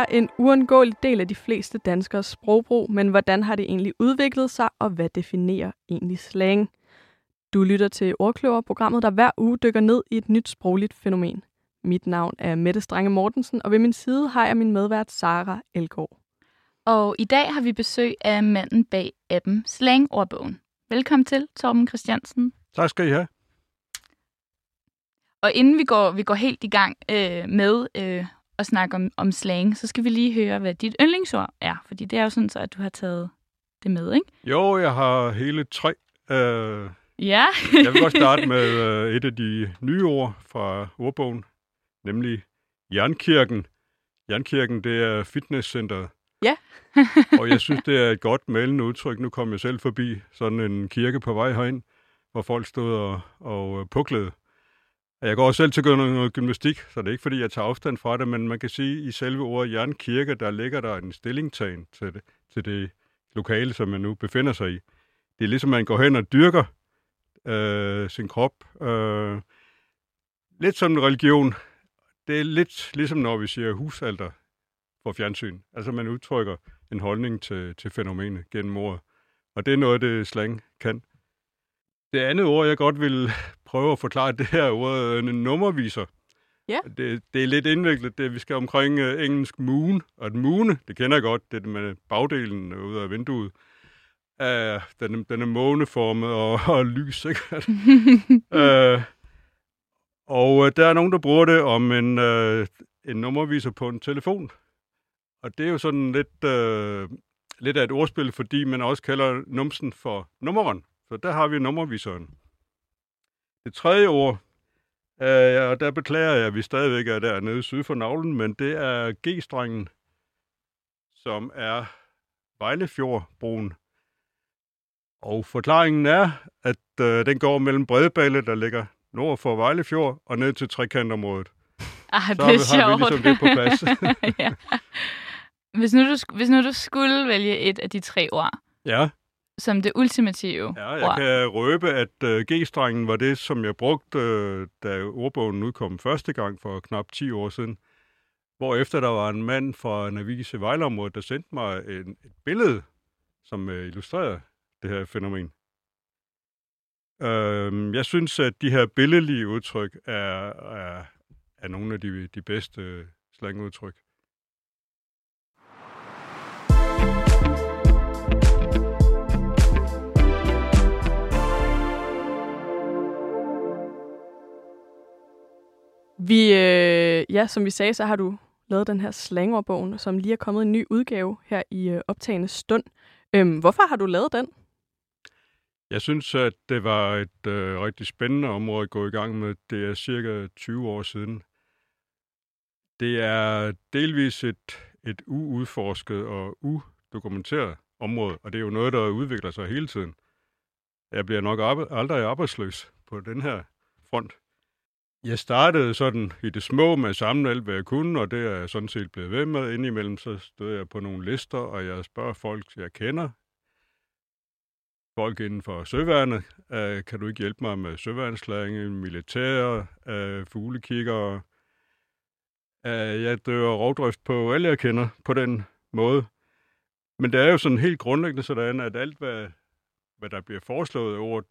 Er en uundgåelig del af de fleste danskers sprogbrug, men hvordan har det egentlig udviklet sig, og hvad definerer egentlig slang? Du lytter til Ordkløver, programmet, der hver uge dykker ned i et nyt sprogligt fænomen. Mit navn er Mette Strange Mortensen, og ved min side har jeg min medvært Sara Elgård. Og i dag har vi besøg af manden bag appen Slang-ordbogen. Velkommen til, Torben Christiansen. Tak skal I have. Og inden vi går, vi går helt i gang øh, med øh, at snakke om, om slang, så skal vi lige høre, hvad dit yndlingsord er. Fordi det er jo sådan, så, at du har taget det med, ikke? Jo, jeg har hele tre. Øh, Ja. jeg vil godt starte med øh, et af de nye ord fra ordbogen, nemlig Jernkirken. Jernkirken, det er fitnesscenteret. Ja. og jeg synes, det er et godt malende udtryk. Nu kom jeg selv forbi sådan en kirke på vej herind, hvor folk stod og, og øh, puklede. Jeg går også selv til at gøre noget, gymnastik, så det er ikke fordi, jeg tager afstand fra det, men man kan sige, at i selve ordet jernkirke, der ligger der en stillingtagen til det, til det lokale, som man nu befinder sig i. Det er ligesom, man går hen og dyrker øh, sin krop. Øh, lidt som en religion. Det er lidt ligesom, når vi siger husalter for fjernsyn. Altså, man udtrykker en holdning til, til fænomenet gennem ordet. Og det er noget, det slang kan. Det andet ord, jeg godt vil prøve at forklare, det her ordet en nummerviser. Ja. Det, det er lidt indviklet. Det, vi skal omkring uh, engelsk moon, og et mune, det kender jeg godt, det er det med bagdelen ud af vinduet. Uh, den, den er måneformet og, og lys, ikke? uh, og uh, der er nogen, der bruger det om en, uh, en nummerviser på en telefon. Og det er jo sådan lidt, uh, lidt af et ordspil, fordi man også kalder numsen for nummeren. Så der har vi nummerviseren. Det tredje ord, øh, og der beklager jeg, at vi stadigvæk er dernede syd for navlen, men det er G-strengen, som er Vejlefjordbroen. Og forklaringen er, at øh, den går mellem Bredballe, der ligger nord for Vejlefjord, og ned til trekantområdet. Ah, Så det er har vi sjovt. ligesom det på plads. ja. hvis, nu du, hvis nu du skulle vælge et af de tre ord, ja, som det ultimative ja, jeg ord. kan røbe, at øh, G-strengen var det, som jeg brugte, øh, da ordbogen udkom første gang for knap 10 år siden. Hvor efter der var en mand fra i Vejleområdet, der sendte mig en, et billede, som øh, illustrerer det her fænomen. Øh, jeg synes, at de her billedlige udtryk er, er, er nogle af de, de bedste øh, slangudtryk. Vi, øh, ja, som vi sagde, så har du lavet den her slangordbogen, som lige er kommet en ny udgave her i øh, optagende stund. Øhm, hvorfor har du lavet den? Jeg synes, at det var et øh, rigtig spændende område at gå i gang med. Det er cirka 20 år siden. Det er delvis et, et uudforsket og udokumenteret område, og det er jo noget, der udvikler sig hele tiden. Jeg bliver nok arbe- aldrig arbejdsløs på den her front. Jeg startede sådan i det små med at samle alt, hvad jeg kunne, og det er jeg sådan set blevet ved med. Indimellem så stod jeg på nogle lister, og jeg spørger folk, jeg kender, folk inden for søværnet. øh, kan du ikke hjælpe mig med søværnslæring, militære, øh, fuglekiggere? Øh, jeg dør rovdrift på alle, jeg kender på den måde. Men det er jo sådan helt grundlæggende sådan, at alt, hvad, hvad der bliver foreslået over,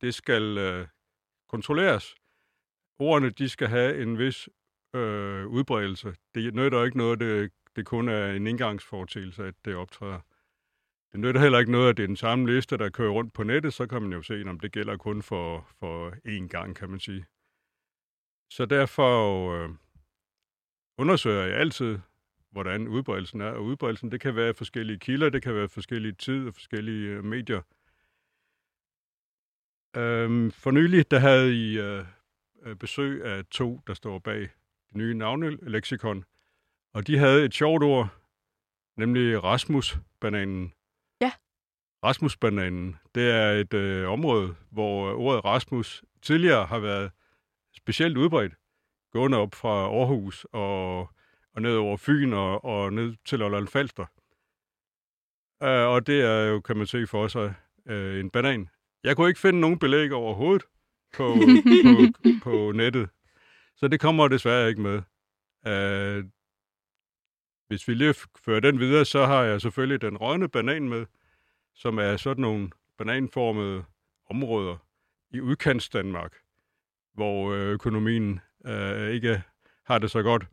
det skal øh, kontrolleres. Ordene, de skal have en vis øh, udbredelse. Det nytter ikke noget, det, det kun er en indgangsfortægelse, at det optræder. Det nytter heller ikke noget, at det er den samme liste, der kører rundt på nettet, så kan man jo se, om det gælder kun for, for én gang, kan man sige. Så derfor øh, undersøger jeg altid, hvordan udbredelsen er. Og udbredelsen, det kan være forskellige kilder, det kan være forskellige tid og forskellige øh, medier. Øhm, for nylig, der havde I øh, besøg af to, der står bag det nye navneleksikon, og de havde et sjovt ord, nemlig Rasmus-bananen. Ja. Rasmus-bananen, det er et øh, område, hvor ordet Rasmus tidligere har været specielt udbredt, gående op fra Aarhus og, og ned over Fyn og, og ned til Lolland Falster. Uh, og det er jo, kan man se for sig, uh, en banan. Jeg kunne ikke finde nogen belæg overhovedet på, på, på nettet, så det kommer desværre ikke med. Uh, hvis vi lige fører den videre, så har jeg selvfølgelig den rødne banan med, som er sådan nogle bananformede områder i udkants Danmark, hvor øh, økonomien øh, ikke har det så godt.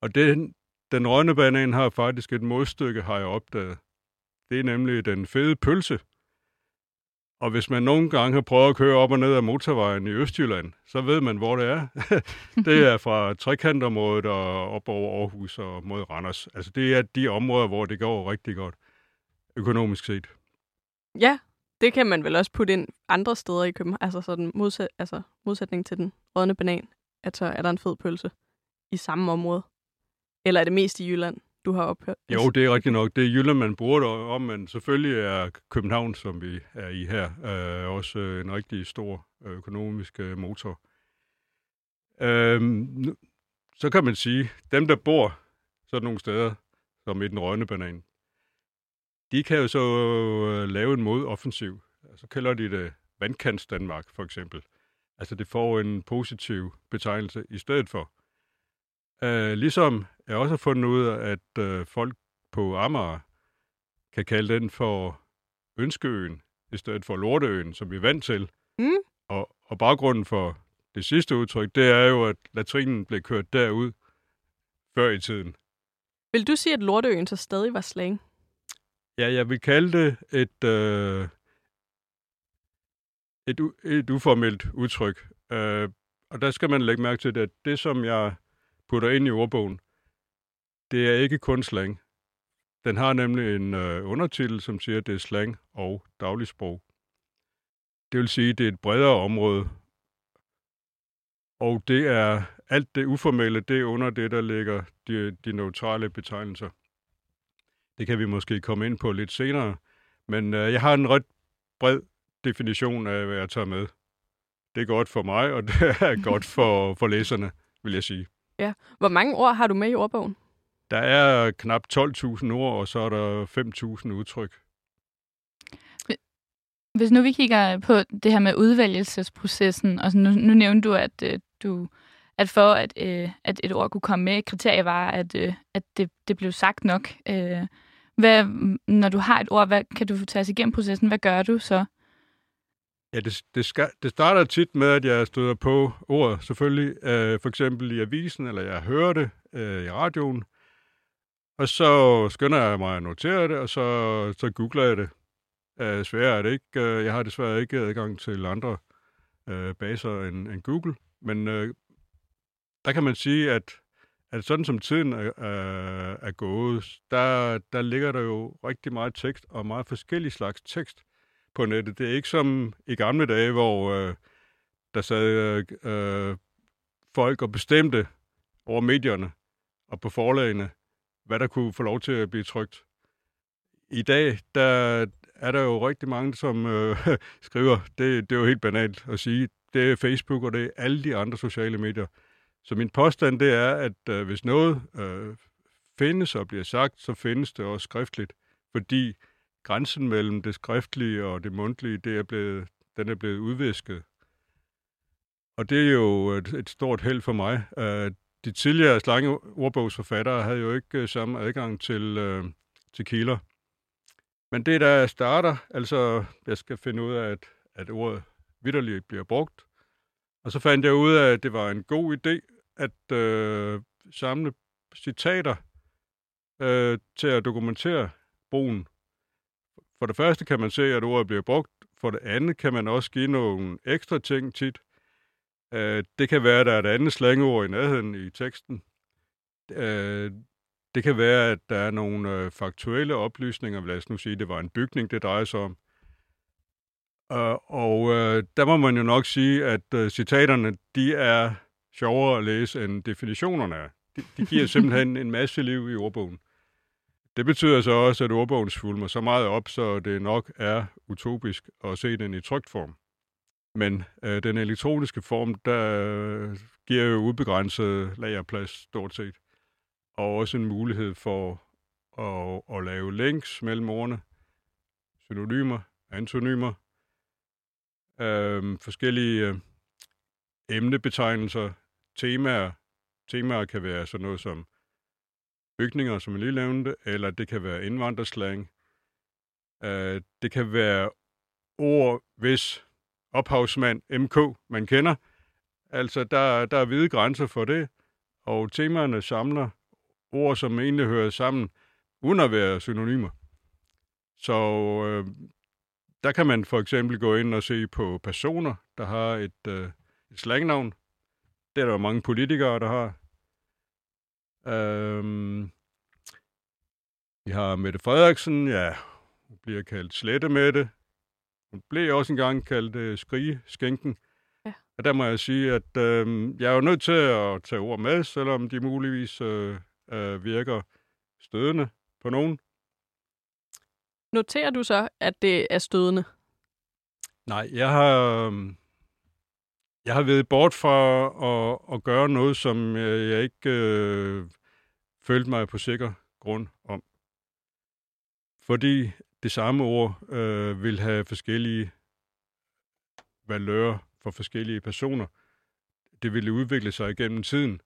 Og den, den rønne banan har faktisk et modstykke, har jeg opdaget. Det er nemlig den fede pølse. Og hvis man nogle gange har prøvet at køre op og ned ad motorvejen i Østjylland, så ved man, hvor det er. det er fra trekantområdet og op over Aarhus og mod Randers. Altså det er de områder, hvor det går rigtig godt, økonomisk set. Ja, det kan man vel også putte ind andre steder i København. Altså sådan modsæt, altså modsætning til den rådne banan, at så er der en fed pølse i samme område. Eller er det mest i Jylland, du har ophørt? Jo, det er rigtigt nok. Det er Jylland, man bruger det om, men selvfølgelig er København, som vi er i her, øh, også en rigtig stor økonomisk øh, motor. Øhm, så kan man sige, dem der bor sådan nogle steder, som i den rønne banan, de kan jo så øh, lave en modoffensiv. Så kalder de det vandkants Danmark, for eksempel. Altså det får en positiv betegnelse i stedet for. Uh, ligesom jeg også har fundet ud af, at uh, folk på Amager kan kalde den for Ønskeøen, i stedet for Lorteøen, som vi er vant til. Mm. Og, og baggrunden for det sidste udtryk, det er jo, at latrinen blev kørt derud før i tiden. Vil du sige, at Lorteøen så stadig var slang? Ja, jeg vil kalde det et, øh, et, et uformelt udtryk. Øh, og der skal man lægge mærke til, at det, som jeg putter ind i ordbogen, det er ikke kun slang. Den har nemlig en øh, undertitel, som siger, at det er slang og dagligsprog. Det vil sige, at det er et bredere område, og det er alt det uformelle, det er under det, der ligger de, de neutrale betegnelser. Det kan vi måske komme ind på lidt senere. Men øh, jeg har en ret bred definition af, hvad jeg tager med. Det er godt for mig, og det er godt for, for læserne, vil jeg sige. Ja. Hvor mange ord har du med i ordbogen? Der er knap 12.000 ord, og så er der 5.000 udtryk. Hvis nu vi kigger på det her med udvælgelsesprocessen, og nu, nu nævnte du, at øh, du at for at, øh, at et ord kunne komme med, kriterie var, at, øh, at det, det blev sagt nok. Øh, hvad, når du har et ord, hvad, kan du tage os igennem processen? Hvad gør du så? Ja, det, det, skal, det starter tit med, at jeg støder på ord, selvfølgelig, øh, for eksempel i avisen, eller jeg hører det øh, i radioen, og så skynder jeg mig at notere det, og så, så googler jeg det. Øh, sværere er det ikke. Øh, jeg har desværre ikke adgang til andre øh, baser end, end Google, men øh, der kan man sige, at, at sådan som tiden er, er, er gået, der, der ligger der jo rigtig meget tekst, og meget forskellige slags tekst på nettet. Det er ikke som i gamle dage, hvor øh, der sad øh, folk og bestemte over medierne og på forlagene, hvad der kunne få lov til at blive trygt. I dag, der er der jo rigtig mange, som øh, skriver, det, det er jo helt banalt at sige, det er Facebook og det er alle de andre sociale medier, så min påstand det er, at øh, hvis noget øh, findes og bliver sagt, så findes det også skriftligt, fordi grænsen mellem det skriftlige og det mundtlige, det er blevet, den er blevet udvisket. Og det er jo et, et stort held for mig. Øh, de tidligere slange ordbogsforfattere havde jo ikke øh, samme adgang til, øh, til kilder. Men det der starter, altså jeg skal finde ud af, at, at ordet vidderligt bliver brugt. Og så fandt jeg ud af, at det var en god idé at øh, samle citater øh, til at dokumentere brugen. For det første kan man se, at ordet bliver brugt. For det andet kan man også give nogle ekstra ting tit. Øh, det kan være, at der er et andet slangord i nærheden i teksten. Øh, det kan være, at der er nogle øh, faktuelle oplysninger. Lad os nu sige, at det var en bygning, det drejer sig om. Uh, og uh, der må man jo nok sige, at uh, citaterne, de er sjovere at læse, end definitionerne er. De, de giver simpelthen en masse liv i ordbogen. Det betyder så også, at ordbogen svulmer så meget op, så det nok er utopisk at se den i trygt form. Men øh, den elektroniske form, der øh, giver jo ubegrænset lagerplads stort set. Og også en mulighed for at, at lave links mellem ordene, synonymer, antonymer, øh, forskellige øh, emnebetegnelser, temaer. Temaer kan være sådan noget som bygninger, som jeg lige nævnte, eller det kan være indvandrerslang. Øh, det kan være ord, hvis ophavsmand MK, man kender. Altså, der, der er hvide grænser for det, og temaerne samler ord, som egentlig hører sammen, uden at være synonymer. Så øh, der kan man for eksempel gå ind og se på personer, der har et, øh, et slangnavn. Det er der mange politikere, der har. Øhm, vi har Mette Frederiksen, ja, hun bliver kaldt Slette Mette. Hun blev også engang kaldt øh, Skrige Skænken. Ja. Og der må jeg sige, at øh, jeg er jo nødt til at tage ord med, selvom de muligvis øh, øh, virker stødende på nogen. Noterer du så, at det er stødende? Nej, jeg har, øhm, jeg har været bort fra at, at gøre noget, som jeg ikke øh, følte mig på sikker grund om. Fordi det samme ord øh, vil have forskellige valører for forskellige personer. Det vil udvikle sig igennem tiden.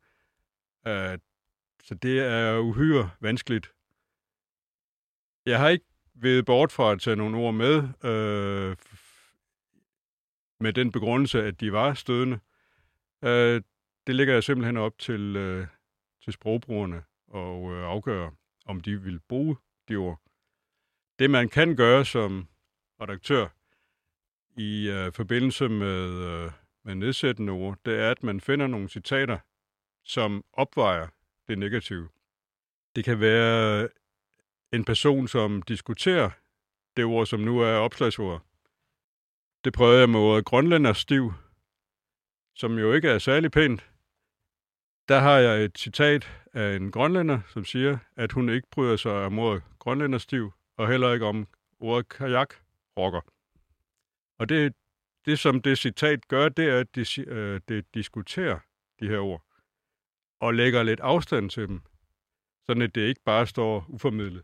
Øh, så det er uhyre vanskeligt. Jeg har ikke ved bort fra at tage nogle ord med, øh, med den begrundelse, at de var stødende. Øh, det ligger jeg simpelthen op til, øh, til sprogbrugerne og øh, afgøre, om de vil bruge de ord. Det man kan gøre som redaktør i øh, forbindelse med, øh, med nedsættende ord, det er, at man finder nogle citater, som opvejer det negative. Det kan være en person, som diskuterer det ord, som nu er opslagsord. Det prøvede jeg med ordet grønlænderstiv, som jo ikke er særlig pænt. Der har jeg et citat af en grønlænder, som siger, at hun ikke bryder sig om ordet grønlænderstiv, og heller ikke om ordet kajak rocker. Og det, det, som det citat gør, det er, at det, øh, det diskuterer de her ord, og lægger lidt afstand til dem, sådan at det ikke bare står uformidlet.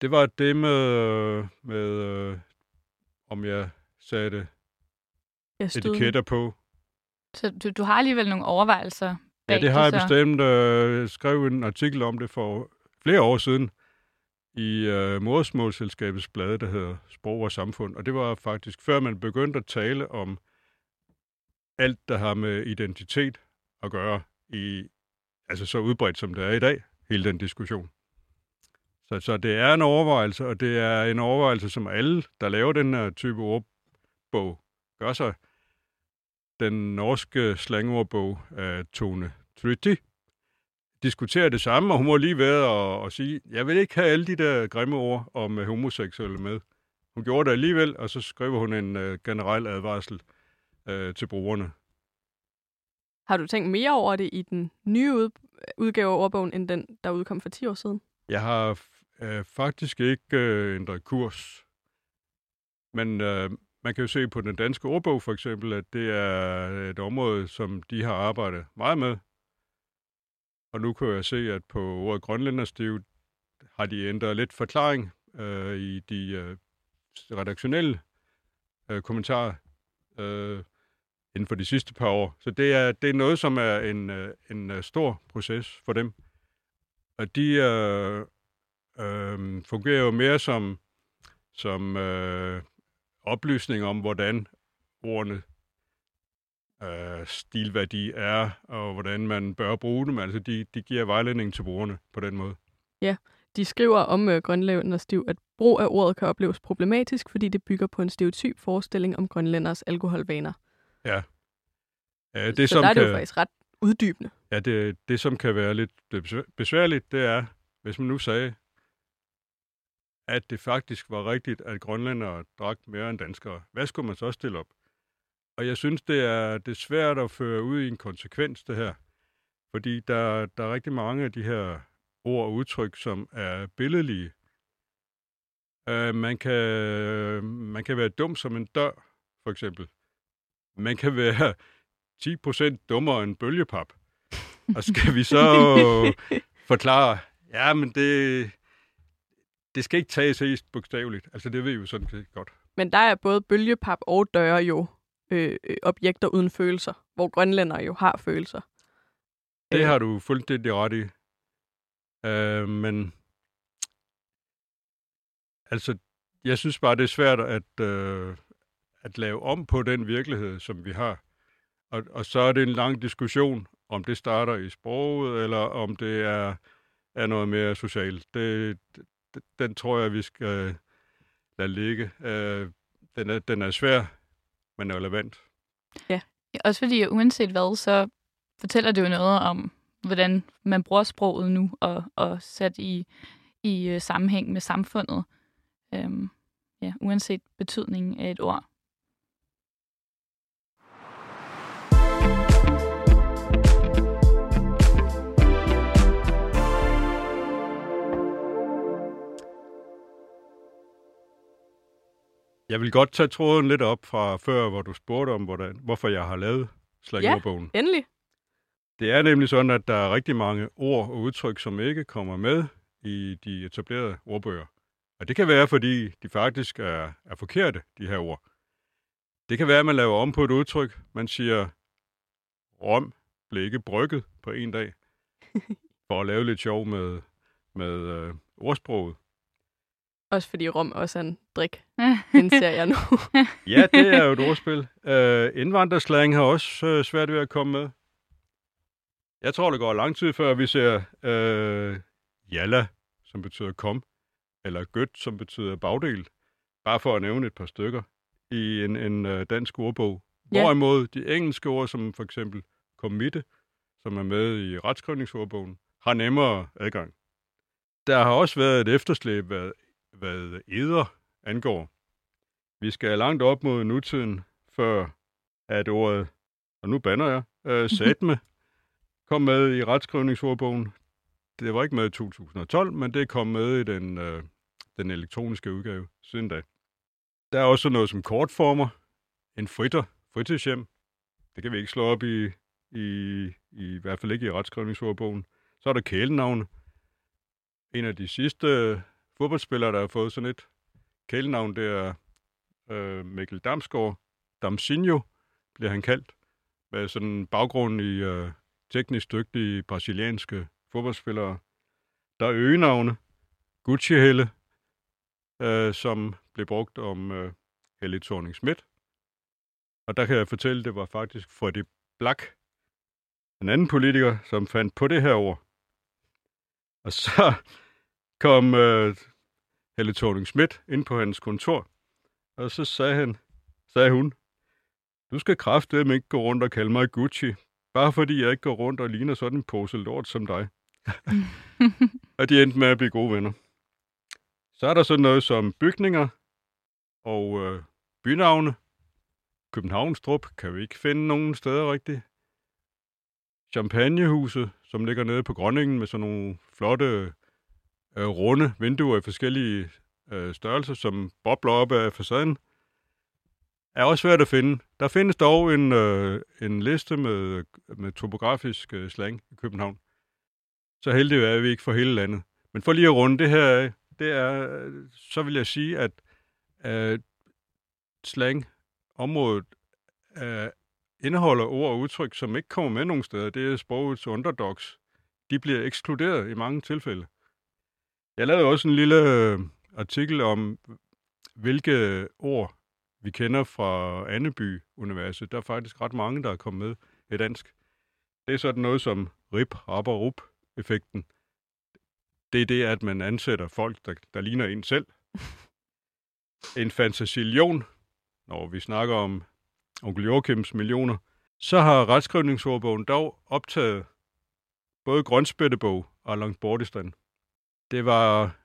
Det var det med, med øh, om jeg satte etiketter på. Så du, du har alligevel nogle overvejelser bag Ja, det har det, jeg så. bestemt. Øh, skrev en artikel om det for flere år siden i øh, Modersmålselskabets blad, der hedder Sprog og Samfund. Og det var faktisk før man begyndte at tale om alt, der har med identitet at gøre, i, altså så udbredt som det er i dag, hele den diskussion. Så, så det er en overvejelse, og det er en overvejelse, som alle, der laver den her type ordbog, gør sig. Den norske slangordbog af Tone Trytti diskuterer det samme, og hun må lige være og, og sige, jeg vil ikke have alle de der grimme ord om uh, homoseksuelle med. Hun gjorde det alligevel, og så skriver hun en uh, generel advarsel uh, til brugerne. Har du tænkt mere over det i den nye ud- udgave af ordbogen, end den, der udkom for 10 år siden? Jeg har øh, faktisk ikke øh, ændret kurs. Men øh, man kan jo se på den danske ordbog for eksempel, at det er et område, som de har arbejdet meget med. Og nu kan jeg se, at på ordet grønlænderstiv har de ændret lidt forklaring øh, i de øh, redaktionelle øh, kommentarer øh, inden for de sidste par år. Så det er, det er noget, som er en, øh, en øh, stor proces for dem. Og de øh, øh, fungerer jo mere som, som øh, oplysning om, hvordan ordene øh, stilværdi er, og hvordan man bør bruge dem. Altså, de, de giver vejledning til brugerne på den måde. Ja, de skriver om øh, grønlænder stiv, at brug af ordet kan opleves problematisk, fordi det bygger på en stereotyp forestilling om grønlænders alkoholvaner. Ja. ja det, Så som der er det kan, jo faktisk ret uddybende. Ja, det, det som kan være lidt besværligt, det er, hvis man nu sagde, at det faktisk var rigtigt, at grønlændere drak mere end danskere. Hvad skulle man så stille op? Og jeg synes, det er, det er svært at føre ud i en konsekvens, det her. Fordi der, der er rigtig mange af de her ord og udtryk, som er billedlige. Uh, man, kan, man kan være dum som en dør, for eksempel. Man kan være 10% dummere end bølgepap. Og skal vi så forklare, ja, men det, det skal ikke tages helt bogstaveligt. Altså, det ved vi jo sådan set godt. Men der er både bølgepap og døre jo øh, øh, objekter uden følelser, hvor grønlænder jo har følelser. Det øh. har du fuldstændig ret i. Øh, men altså, jeg synes bare, det er svært at, øh, at lave om på den virkelighed, som vi har. Og, og så er det en lang diskussion, om det starter i sproget, eller om det er, er noget mere socialt. Det, den tror jeg, vi skal lade ligge. Øh, den, er, den er svær, men relevant. Ja, også fordi uanset hvad, så fortæller det jo noget om, hvordan man bruger sproget nu, og, og sat i, i øh, sammenhæng med samfundet. Øhm, ja, uanset betydningen af et ord. Jeg vil godt tage tråden lidt op fra før, hvor du spurgte om, hvordan, hvorfor jeg har lavet slangordbogen. Ja, endelig. Det er nemlig sådan, at der er rigtig mange ord og udtryk, som ikke kommer med i de etablerede ordbøger. Og det kan være, fordi de faktisk er, er forkerte, de her ord. Det kan være, at man laver om på et udtryk. Man siger, Rom blev ikke brygget på en dag, for at lave lidt sjov med, med øh, ordsproget. Også fordi rom også er en drik, indser jeg nu. ja, det er jo et ordspil. Øh, indvandrerslang har også øh, svært ved at komme med. Jeg tror, det går lang tid før, vi ser øh, jalla, som betyder kom, eller gødt, som betyder bagdel, bare for at nævne et par stykker, i en, en uh, dansk ordbog. Ja. Hvorimod de engelske ord, som for eksempel committe, som er med i retskrivningsordbogen, har nemmere adgang. Der har også været et efterslæb, hvad, hvad eder angår. Vi skal langt op mod nutiden, før at ordet, og nu banner jeg, uh, satme, kom med i retskrivningsordbogen. Det var ikke med i 2012, men det kom med i den, øh, den elektroniske udgave siden da. Der er også noget som kortformer, en fritter, fritidshjem. Det kan vi ikke slå op i, i, i, i hvert fald ikke i retskrivningsordbogen. Så er der kælenavne. En af de sidste fodboldspillere, der har fået sådan et kælenavn, det er øh, Mikkel Damsgaard. Damsinho bliver han kaldt. Med sådan en baggrund i øh, teknisk dygtige brasilianske fodboldspillere. Der er øgenavne. Gucci Helle, øh, som blev brugt om øh, Helle thorning Schmidt. Og der kan jeg fortælle, det var faktisk Freddy Black, en anden politiker, som fandt på det her ord. Og så kom øh, Helle thorning Schmidt ind på hans kontor, og så sagde, han, sagde hun, du skal kraftedeme ikke gå rundt og kalde mig Gucci, bare fordi jeg ikke går rundt og ligner sådan en pose lort som dig. og de endte med at blive gode venner. Så er der sådan noget som bygninger og øh, bynavne. Københavnstrup kan vi ikke finde nogen steder rigtigt. Champagnehuset, som ligger nede på Grønningen med sådan nogle flotte øh, runde vinduer i forskellige øh, størrelser, som bobler op af facaden, er også svært at finde. Der findes dog en, øh, en liste med, med topografisk øh, slang i København. Så heldig er vi ikke for hele landet. Men for lige at runde det her af, det er, øh, så vil jeg sige, at øh, slang-området øh, indeholder ord og udtryk, som ikke kommer med nogen steder. Det er sprogets underdogs. De bliver ekskluderet i mange tilfælde. Jeg lavede også en lille øh, artikel om, hvilke ord vi kender fra Anneby Universet. Der er faktisk ret mange, der er kommet med i dansk. Det er sådan noget som rip, rapper, rup effekten det er det, at man ansætter folk, der, der ligner en selv. En fantasilion, når vi snakker om onkel Joachims millioner, så har retskrivningsordbogen dog optaget både Grønspættebog og Langt Bordistan. Det var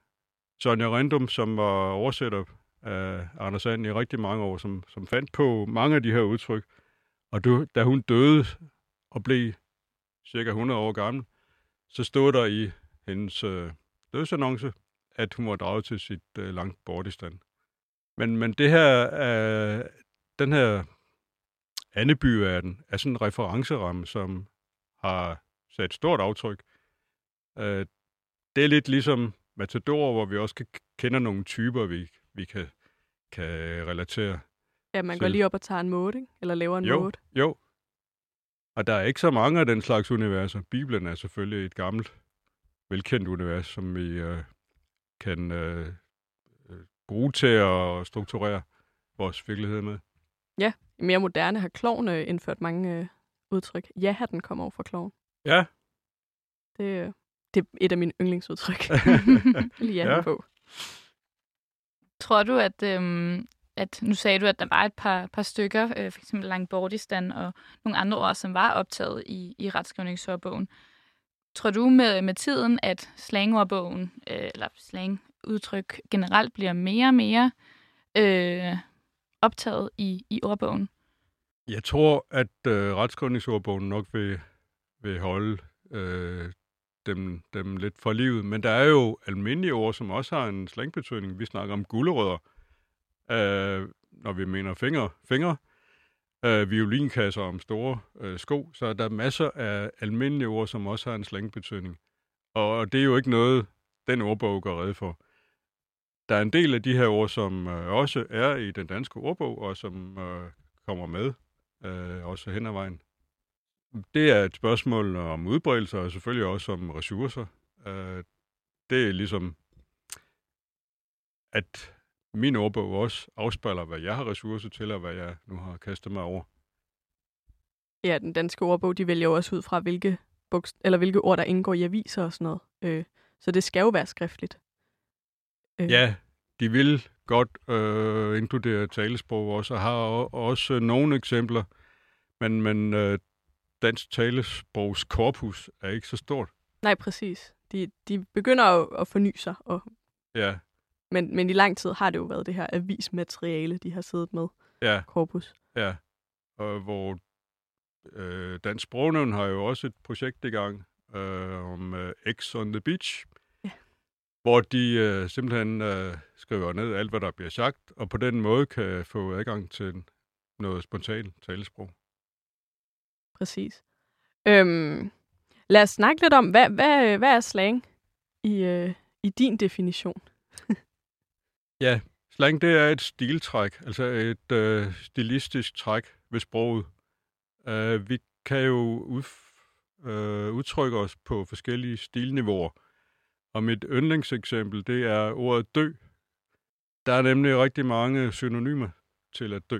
Sonja Rendum, som var oversætter af Anders And i rigtig mange år, som, som fandt på mange af de her udtryk. Og du, da hun døde og blev cirka 100 år gammel, så stod der i hendes øh, dødsannonce, at hun var draget til sit øh, langt bortistan. Men, men det her, øh, den her Anneby-verden er sådan en referenceramme, som har sat stort aftryk. Øh, det er lidt ligesom Matador, hvor vi også kan kende nogle typer, vi, vi kan, kan relatere Ja, man går lige op og tager en måde, ikke? eller laver en jo, måde. Jo, og der er ikke så mange af den slags universer. Bibelen er selvfølgelig et gammelt velkendt univers, som vi øh, kan øh, øh, bruge til at strukturere vores virkelighed med. Ja, i mere moderne har kloven øh, indført mange øh, udtryk. Ja, den kommer over fra kloven. Ja. Det, øh, det er et af mine yndlingsudtryk. Lige ja, på. Tror du, at, øhm, at nu sagde du, at der var et par, par stykker, øh, for eksempel Langbordistan og nogle andre ord, som var optaget i, i retskrivningsordbogen. Tror du med, med tiden, at slangordbogen, øh, eller slangudtryk generelt bliver mere og mere øh, optaget i, i ordbogen? Jeg tror, at øh, retskrivningsordbogen nok vil, vil holde øh, dem, dem lidt for livet. Men der er jo almindelige ord, som også har en slangbetydning. Vi snakker om gulerødder, øh, når vi mener fingre. fingre. Øh, violinkasser om store øh, sko. Så der er masser af almindelige ord, som også har en slangbetydning. Og, og det er jo ikke noget, den ordbog gør red for. Der er en del af de her ord, som øh, også er i den danske ordbog, og som øh, kommer med øh, også hen ad vejen. Det er et spørgsmål om udbredelse, og selvfølgelig også om ressourcer. Øh, det er ligesom, at min ordbog også afspejler, hvad jeg har ressourcer til, og hvad jeg nu har kastet mig over. Ja, den danske ordbog, de vælger også ud fra, hvilke, bogst- eller hvilke ord, der indgår i aviser og sådan noget. Øh, så det skal jo være skriftligt. Øh, Ja, de vil godt øh, inkludere talesprog også, og har også nogle eksempler, men, men øh, dansk talesprogs korpus er ikke så stort. Nej, præcis. De, de begynder jo at forny sig, og, Ja, men, men i lang tid har det jo været det her avismateriale, de har siddet med, ja, korpus. ja. Og hvor øh, Dansk Sprognævn har jo også et projekt i gang øh, om øh, X on the Beach, Ja. hvor de øh, simpelthen øh, skriver ned alt, hvad der bliver sagt, og på den måde kan få adgang til noget spontant talesprog. Præcis. Øhm, lad os snakke lidt om, hvad, hvad, hvad er slang i, øh, i din definition? Ja, slang det er et stiltræk, altså et øh, stilistisk træk ved sproget. Øh, vi kan jo udf- øh, udtrykke os på forskellige stilniveauer. Og mit yndlingseksempel, det er ordet dø. Der er nemlig rigtig mange synonymer til at dø.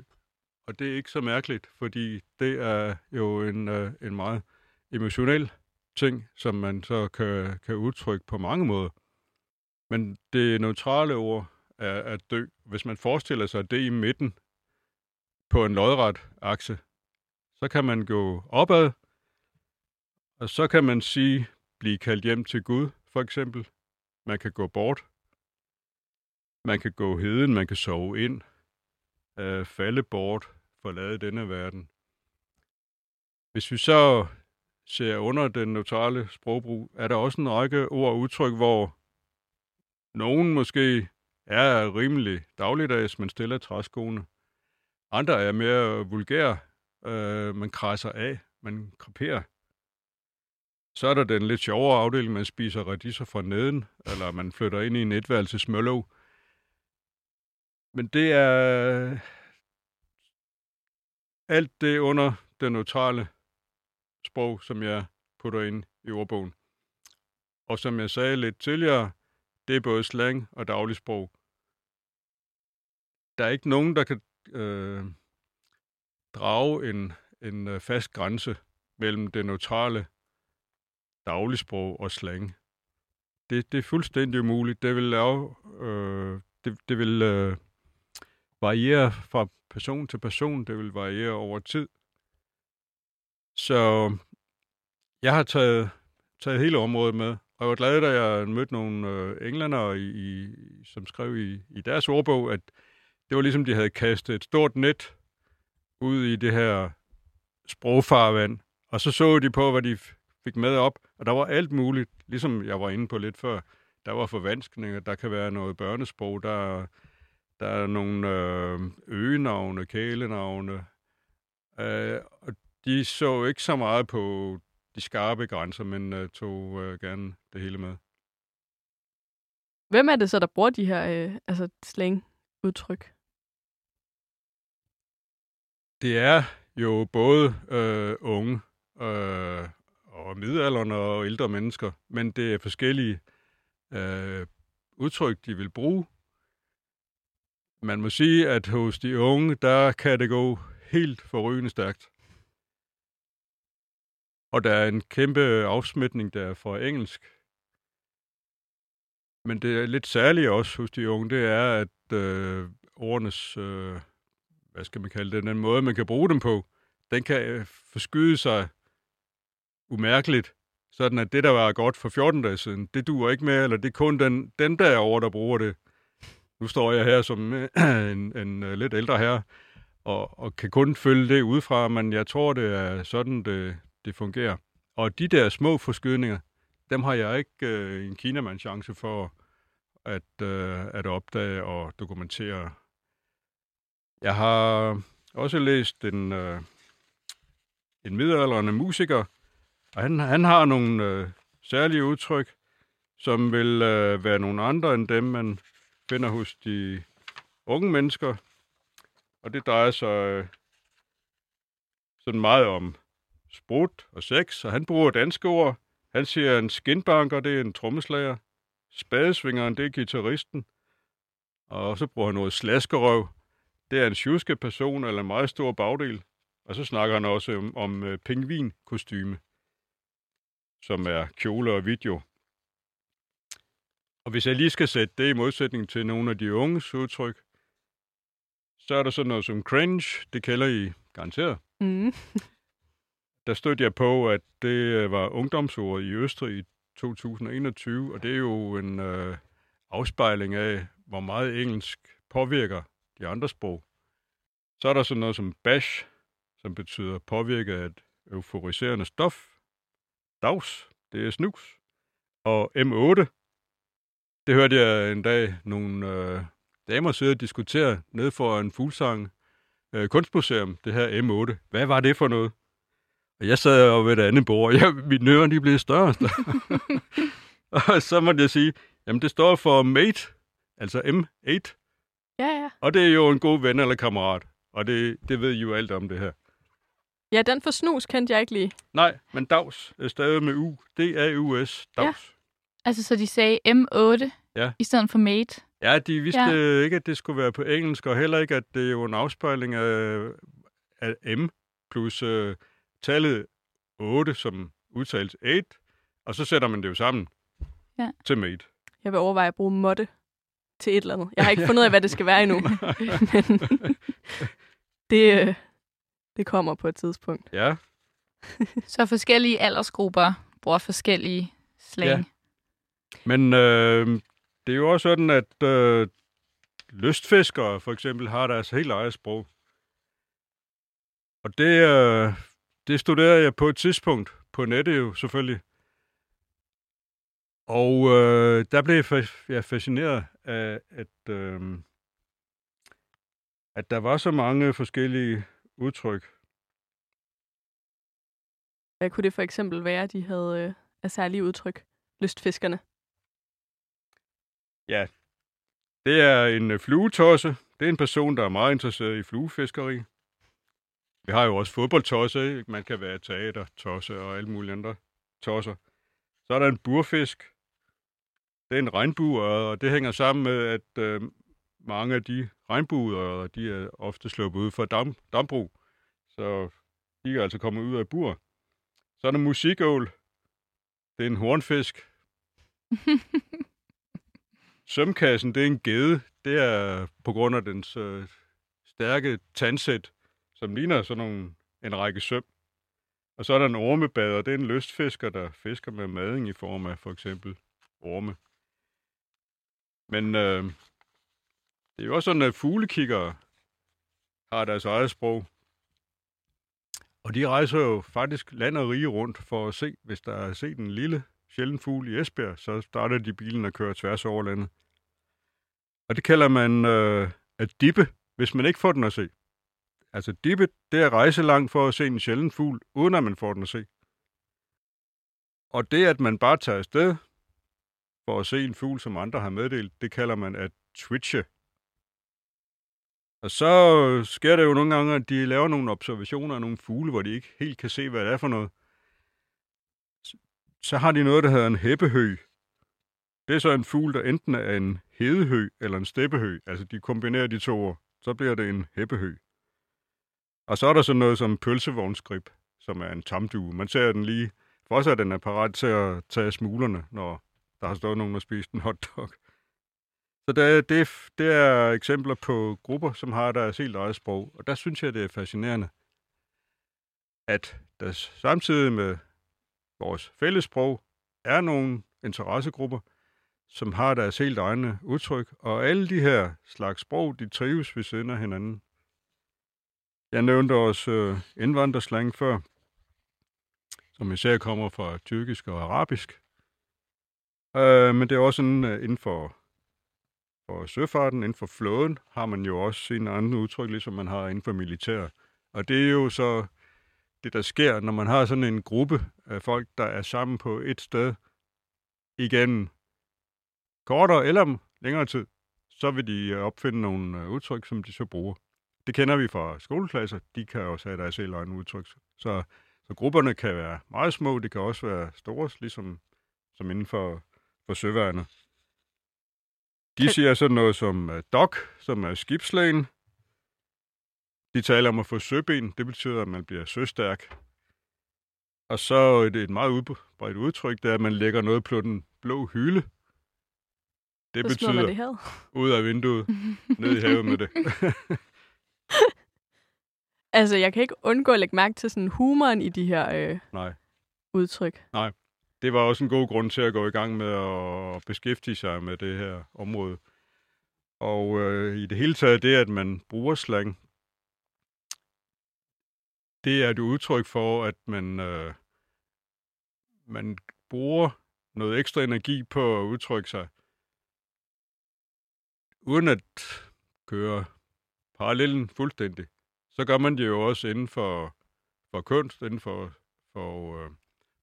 Og det er ikke så mærkeligt, fordi det er jo en, øh, en meget emotionel ting, som man så kan, kan udtrykke på mange måder. Men det neutrale ord er at dø. Hvis man forestiller sig det i midten på en lodret akse, så kan man gå opad, og så kan man sige, blive kaldt hjem til Gud, for eksempel. Man kan gå bort. Man kan gå heden, man kan sove ind, øh, falde bort, forlade denne verden. Hvis vi så ser under den neutrale sprogbrug, er der også en række ord og udtryk, hvor nogen måske er rimelig dagligdags, men stiller træskoene. Andre er mere vulgære. Øh, man krasser af, man kreperer. Så er der den lidt sjovere afdeling, man spiser radiser fra neden, eller man flytter ind i en etværelses møllov. Men det er øh, alt det under det neutrale sprog, som jeg putter ind i ordbogen. Og som jeg sagde lidt tidligere, det er både slang og dagligsprog. Der er ikke nogen, der kan øh, drage en, en øh, fast grænse mellem det neutrale dagligsprog og slang. Det, det er fuldstændig umuligt. Det vil, lave, øh, det, det vil øh, variere fra person til person. Det vil variere over tid. Så jeg har taget, taget hele området med. Og jeg var glad, da jeg mødte nogle øh, englænder, i, i, som skrev i, i deres ordbog, at det var ligesom, de havde kastet et stort net ud i det her sprogfarvand. Og så så de på, hvad de fik med op, og der var alt muligt, ligesom jeg var inde på lidt før. Der var forvanskninger, der kan være noget børnesprog, der, der er nogle øh, øgenavne, kælenavne. Øh, og de så ikke så meget på de skarpe grænser, men øh, tog øh, gerne det hele med. Hvem er det så, der bruger de her øh, altså slang-udtryk? Det er jo både øh, unge øh, og midalderne og ældre mennesker, men det er forskellige øh, udtryk, de vil bruge. Man må sige, at hos de unge, der kan det gå helt forrygende stærkt. Og der er en kæmpe afsmitning der fra engelsk. Men det er lidt særligt også hos de unge, det er, at øh, ordenes, øh, hvad skal man kalde det, den måde, man kan bruge dem på, den kan øh, forskyde sig umærkeligt, sådan at det, der var godt for 14 dage siden, det duer ikke mere, eller det er kun den, den over, der bruger det. Nu står jeg her som øh, en, en øh, lidt ældre herre, og, og kan kun følge det udefra, men jeg tror, det er sådan, det, det fungerer. Og de der små forskydninger, dem har jeg ikke øh, en kinamand chance for at, øh, at opdage og dokumentere. Jeg har også læst en, øh, en midaldrende musiker, og han, han har nogle øh, særlige udtryk, som vil øh, være nogle andre end dem, man finder hos de unge mennesker. Og det drejer sig øh, sådan meget om sprut og sex, og han bruger danske ord. Han siger, en skinbanker, det er en trommeslager. Spadesvingeren, det er gitarristen. Og så bruger han noget slaskerøv. Det er en tjuske person eller en meget stor bagdel. Og så snakker han også om, om uh, pingvinkostyme, som er kjole og video. Og hvis jeg lige skal sætte det i modsætning til nogle af de unges udtryk, så er der sådan noget som cringe, det kalder I garanteret. Mm. der stødte jeg på, at det øh, var ungdomsord i Østrig i 2021, og det er jo en øh, afspejling af, hvor meget engelsk påvirker de andre sprog. Så er der sådan noget som bash, som betyder påvirket af et euforiserende stof. Dags, det er snus. Og M8, det hørte jeg en dag nogle øh, damer sidde og diskutere ned for en fuglsang øh, kunstmuseum, det her M8. Hvad var det for noget? Og jeg sad jo ved et andet bord, og jeg, mine ører de blev større og større. og så måtte jeg sige, jamen det står for mate, altså M8. Ja, ja. Og det er jo en god ven eller kammerat. Og det, det ved I jo alt om det her. Ja, den for snus kendte jeg ikke lige. Nej, men dags er stadig med U. D-A-U-S. Dags. Ja. Altså, så de sagde M8 ja. i stedet for mate? Ja, de vidste ja. ikke, at det skulle være på engelsk, og heller ikke, at det er jo en afspejling af, af M plus uh, tallet 8, som udtales 8, og så sætter man det jo sammen ja. til mate. Jeg vil overveje at bruge måtte til et eller andet. Jeg har ikke fundet ud af, hvad det skal være endnu. men det, øh, det kommer på et tidspunkt. Ja. så forskellige aldersgrupper bruger forskellige slang. Ja. Men øh, det er jo også sådan, at øh, lystfiskere for eksempel har deres helt eget sprog. Og det, øh, det studerede jeg på et tidspunkt på nettet jo selvfølgelig. Og øh, der blev jeg fascineret af, at, øh, at der var så mange forskellige udtryk. Hvad kunne det for eksempel være, de havde øh, af særlige udtryk? Lystfiskerne. Ja, det er en øh, fluetosse. Det er en person, der er meget interesseret i fluefiskeri. Vi har jo også fodboldtosse, man kan være teater, tosse og alle mulige andre tosser. Så er der en burfisk. Det er en regnbue, og det hænger sammen med, at øh, mange af de regnbuer, de er ofte sluppet ud fra dam, dambrug. Så de er altså kommet ud af bur. Så er der musikål. Det er en hornfisk. Sømkassen, det er en gede. Det er på grund af dens øh, stærke tandsæt som ligner sådan nogle, en række søm. Og så er der en ormebader, det er en lystfisker, der fisker med mading i form af for eksempel orme. Men øh, det er jo også sådan, at fuglekiggere har deres eget sprog. Og de rejser jo faktisk land og rige rundt for at se, hvis der er set en lille sjælden fugl i Esbjerg, så starter de bilen og kører tværs over landet. Og det kalder man øh, at dippe, hvis man ikke får den at se. Altså dippe, det er rejse langt for at se en sjælden fugl, uden at man får den at se. Og det, at man bare tager afsted for at se en fugl, som andre har meddelt, det kalder man at twitche. Og så sker det jo nogle gange, at de laver nogle observationer af nogle fugle, hvor de ikke helt kan se, hvad det er for noget. så har de noget, der hedder en hæppehø. Det er så en fugl, der enten er en hedehø eller en steppehø. Altså, de kombinerer de to ord. Så bliver det en heppehø. Og så er der så noget som pølsevognsgrib, som er en tamdue. Man ser den lige, for også at den er parat til at tage smulerne, når der har stået nogen og spist en hotdog. Så det, det, det er eksempler på grupper, som har deres helt eget sprog. Og der synes jeg, det er fascinerende, at der samtidig med vores fælles sprog er nogle interessegrupper, som har deres helt egne udtryk, og alle de her slags sprog, de trives ved siden af hinanden. Jeg nævnte også øh, indvandrerslang før, som især kommer fra tyrkisk og arabisk. Øh, men det er også sådan, uh, inden for, for søfarten, inden for flåden, har man jo også sine andre udtryk, ligesom man har inden for militær. Og det er jo så det, der sker, når man har sådan en gruppe af folk, der er sammen på et sted igen kortere eller længere tid, så vil de øh, opfinde nogle øh, udtryk, som de så bruger. Det kender vi fra skoleklasser. De kan også have deres selv egne udtryk. Så, så grupperne kan være meget små, de kan også være store, ligesom som inden for, for søværnet. De siger sådan noget som uh, dok, som er skibslægen. De taler om at få søben. Det betyder, at man bliver søstærk. Og så et, et meget udbredt udtryk, det er, at man lægger noget på den blå hylde. Det smider betyder det ud af vinduet, ned i havet med det. Altså, jeg kan ikke undgå at lægge mærke til sådan humoren i de her øh, Nej. udtryk. det var også en god grund til at gå i gang med at beskæftige sig med det her område. Og øh, i det hele taget, det at man bruger slang, det er et udtryk for, at man, øh, man bruger noget ekstra energi på at udtrykke sig, uden at køre parallellen fuldstændig. Så gør man det jo også inden for, for kunst, inden for, for, øh,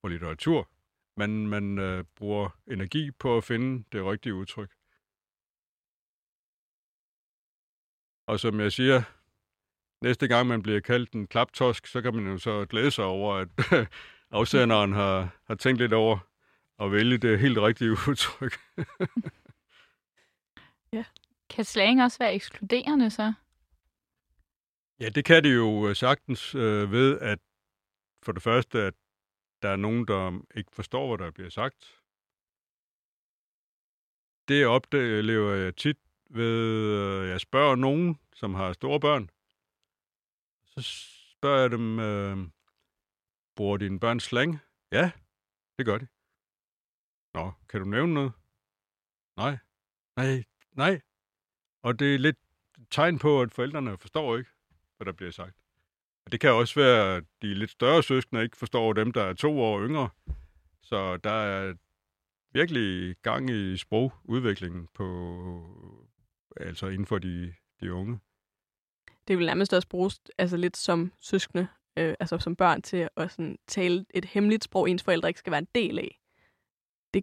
for litteratur. Man, man øh, bruger energi på at finde det rigtige udtryk. Og som jeg siger, næste gang man bliver kaldt en klaptosk, så kan man jo så glæde sig over, at afsenderen har, har tænkt lidt over at vælge det helt rigtige udtryk. ja. Kan slang også være ekskluderende så? Ja, det kan det jo øh, sagtens øh, ved, at for det første, at der er nogen, der ikke forstår, hvad der bliver sagt. Det oplever jeg tit ved, øh, jeg spørger nogen, som har store børn. Så spørger jeg dem, øh, bruger dine børn slang? Ja, det gør de. Nå, kan du nævne noget? Nej. Nej, nej. Og det er lidt tegn på, at forældrene forstår ikke, hvad der bliver sagt. Og det kan også være, at de lidt større søskende ikke forstår dem, der er to år yngre. Så der er virkelig gang i sprogudviklingen på, altså inden for de, de unge. Det vil nærmest også bruges altså lidt som søskende, øh, altså som børn, til at sådan, tale et hemmeligt sprog, ens forældre ikke skal være en del af.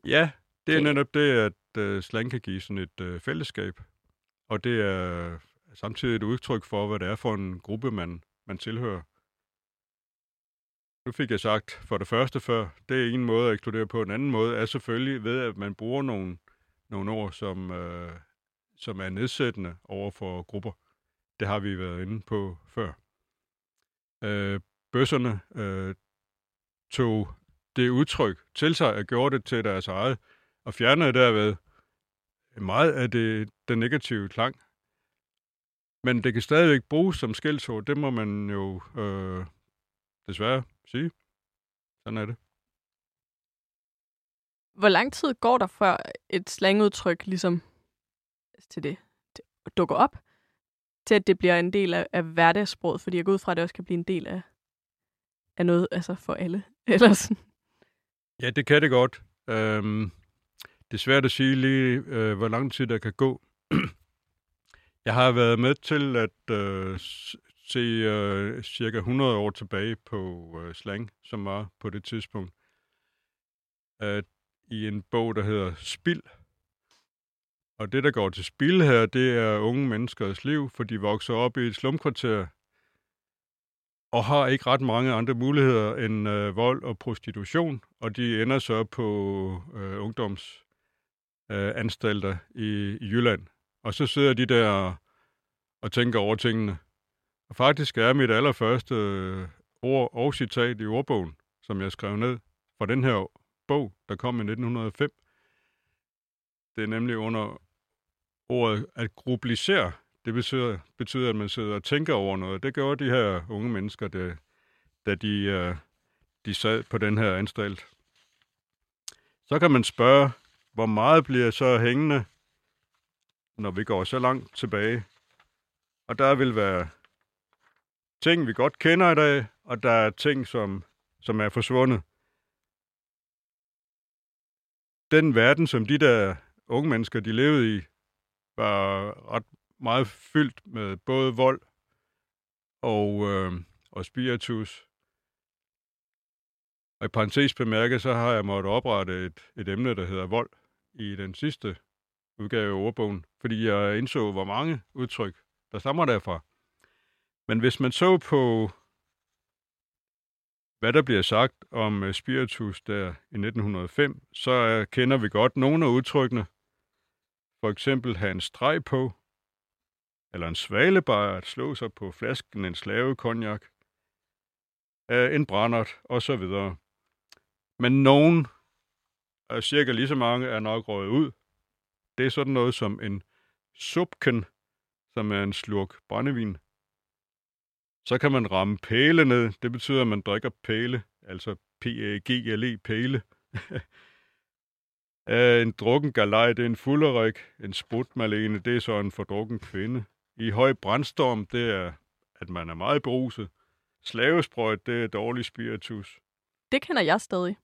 Ja, det er netop det, at uh, slang kan give sådan et uh, fællesskab. Og det er samtidig et udtryk for, hvad det er for en gruppe, man, man tilhører. Nu fik jeg sagt for det første før, det er en måde at ekskludere på. En anden måde er selvfølgelig ved, at man bruger nogle, nogle ord, som, øh, som er nedsættende over for grupper. Det har vi været inde på før. Øh, bøsserne øh, tog det udtryk til sig og gjorde det til deres eget, og fjernede derved meget af det, den negative klang. Men det kan stadigvæk bruges som skældsord, det må man jo øh, desværre sige. Sådan er det. Hvor lang tid går der før et slangudtryk ligesom til det, det dukker op, til at det bliver en del af, af hverdagssproget? Fordi jeg går ud fra, at det også kan blive en del af, af noget altså for alle. Eller sådan. Ja, det kan det godt. Øhm, det er svært at sige lige, øh, hvor lang tid der kan gå. Jeg har været med til at øh, se øh, cirka 100 år tilbage på øh, slang, som var på det tidspunkt. at I en bog, der hedder Spild. Og det, der går til spil her, det er unge menneskers liv, for de vokser op i et slumkvarter. og har ikke ret mange andre muligheder end øh, vold og prostitution, og de ender så på øh, ungdoms øh, i, i Jylland. Og så sidder de der og tænker over tingene. Og faktisk er mit allerførste øh, ord og citat i ordbogen, som jeg skrev ned fra den her bog, der kom i 1905. Det er nemlig under ordet at grublisere. Det betyder, betyder, at man sidder og tænker over noget. Det gjorde de her unge mennesker, det, da de, øh, de sad på den her anstalt. Så kan man spørge, hvor meget bliver så hængende, når vi går så langt tilbage. Og der vil være ting, vi godt kender i dag, og der er ting, som, som er forsvundet. Den verden, som de der unge mennesker, de levede i, var ret meget fyldt med både vold og, øh, og spiritus. Og i parentes bemærket, så har jeg måttet oprette et, et emne, der hedder vold i den sidste udgave af ordbogen, fordi jeg indså, hvor mange udtryk, der stammer derfra. Men hvis man så på, hvad der bliver sagt om øh, spiritus der i 1905, så øh, kender vi godt nogle af udtrykkene. For eksempel have en streg på, eller en svalebar at slå sig på flasken en slave konjak, øh, en brændert osv. Men nogen, cirka lige så mange, er nok røget ud. Det er sådan noget som en supken, som er en slurk brændevin. Så kan man ramme pæle ned. Det betyder, at man drikker pæle, altså P-A-G-L-E, pæle. Øh, en drukken galej, det er en fulderik. En sprutmalene, det er så en fordrukken kvinde. I høj brandstorm, det er, at man er meget beruset. Slavesprøjt, det er dårlig spiritus. Det kender jeg stadig.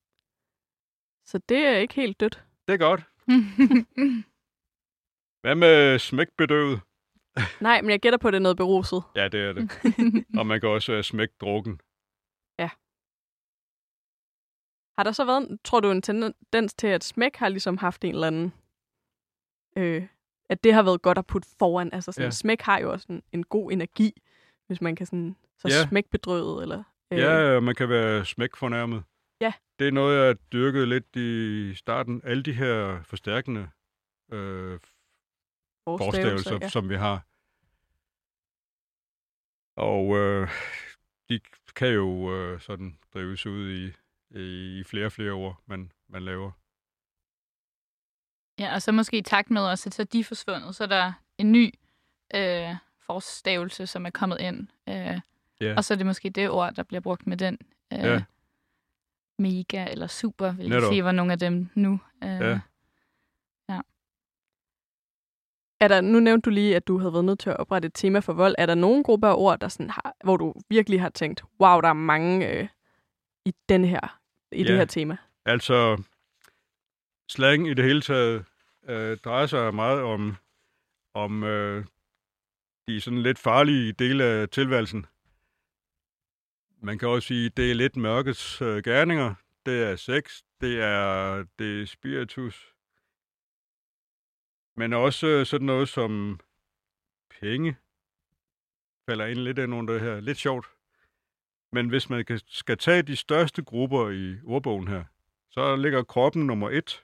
Så det er ikke helt dødt. Det er godt. Hvad med smækbedøvet? Nej, men jeg gætter på, at det er noget beruset. Ja, det er det. og man kan også uh, smække drukken. Ja. Har der så været, tror du, en tendens til, at smæk har ligesom haft en eller anden... Øh, at det har været godt at putte foran. Altså sådan, ja. smæk har jo også en, en god energi, hvis man kan sådan... Så ja. smækbedrøvet, eller... Øh... Ja, man kan være smækfornærmet. Ja. Det er noget, jeg dyrkede lidt i starten. Alle de her forstærkende øh, forstavelser, ja. som vi har. Og øh, de kan jo øh, sådan drives ud i, i flere og flere år, man, man laver. Ja, og så måske i takt med også, at så de er forsvundet, så er der en ny øh, forstavelse, som er kommet ind. Øh, ja. Og så er det måske det ord, der bliver brugt med den. Øh, ja. Mega eller super, vil jeg sige, var nogle af dem nu. Øh, ja. Er der, nu nævnte du lige, at du havde været nødt til at oprette et tema for vold. Er der nogen grupper af ord, der sådan har, hvor du virkelig har tænkt, wow, der er mange øh, i, den her, i ja, det her tema? altså slang i det hele taget øh, drejer sig meget om, om øh, de sådan lidt farlige dele af tilværelsen. Man kan også sige, det er lidt mørkets øh, gerninger. Det er sex, det er, det er spiritus, men også øh, sådan noget som penge falder ind lidt ind under det her. Lidt sjovt. Men hvis man skal tage de største grupper i ordbogen her, så ligger kroppen nummer et.